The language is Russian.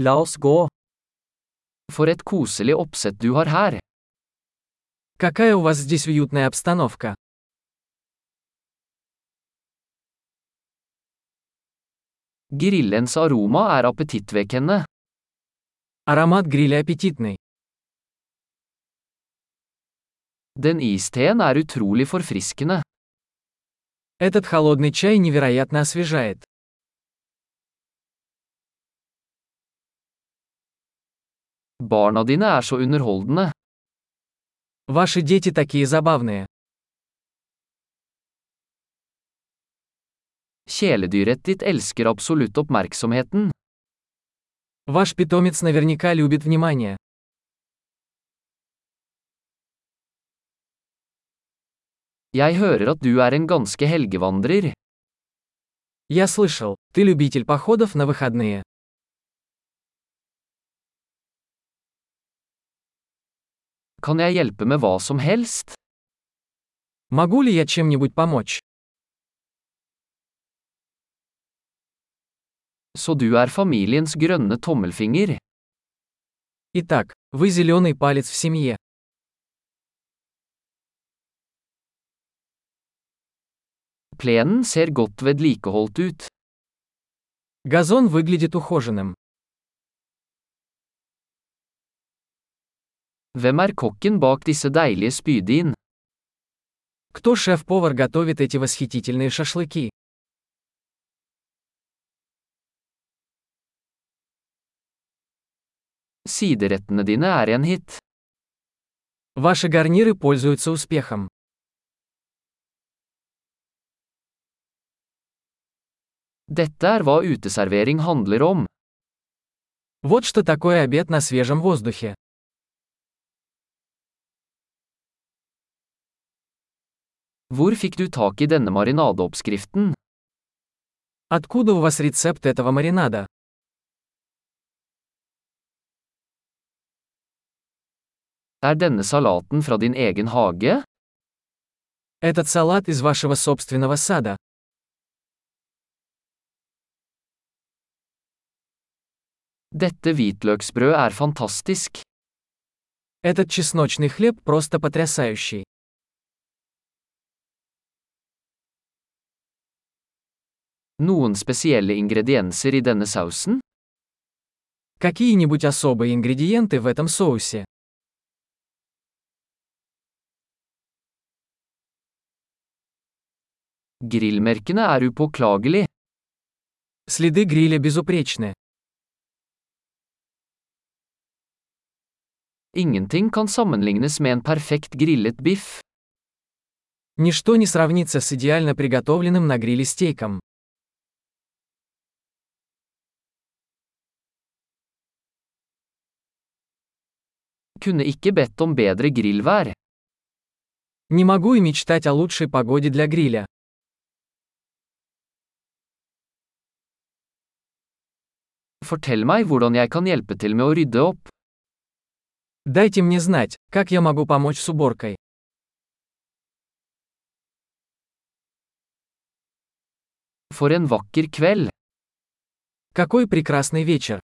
La oss gå. For et koselig oppsett du har her. Какая у вас здесь уютная обстановка. Grillens aroma er appetittvekkende. Аромат гриля аппетитный. Den isteen er utrolig forfriskende. Этот холодный чай невероятно освежает. Barna dine er så underholdende. Ваши дети такие забавные. Kjæledyret ditt elsker absolutt oppmerksomheten. Ваш питомец наверняка любит внимание. Jeg hører at du er en ganske helgevandrer. Я слышал, ты любитель походов на выходные. Kan jeg hjelpe med hva som helst? Могу ли я чем-нибудь помочь? Så du er familiens grønne tommelfinger. Итак, вы зеленый палец в семье. Plenen ser godt vedlikeholdt ut. Газон выглядит ухоженным. Hvem er kokken bak disse deilige spydin? Кто шеф-повар готовит эти восхитительные шашлыки? Siderettene dine er en hit. Ваши гарниры пользуются успехом. Dette er hva uteservering handler om. Вот что такое обед на свежем воздухе. Hvor fikk du tak i denne marinadeoppskriften? Откуда у вас рецепт этого маринада? Er denne salaten fra din egen hage? Этот салат из вашего собственного сада. Dette hvitløksbrød er fantastisk. Этот чесночный хлеб просто потрясающий. Noen spesielle ingredienser i denne sausen? Какие-нибудь особые ингредиенты в этом соусе? Grillmerkene er upåklagelig. Следы гриля безупречны. Ingenting kan sammenlignes med en perfekt grillet biff. Ничто не сравнится с идеально приготовленным на гриле стейком. Kunne ikke bedt om bedre grillvær. Не могу и мечтать о лучшей погоде для гриля. Fortell meg hvordan jeg kan hjelpe til med å rydde opp. Дайте мне знать, как я могу помочь с уборкой. For en vakker kveld. Какой прекрасный вечер!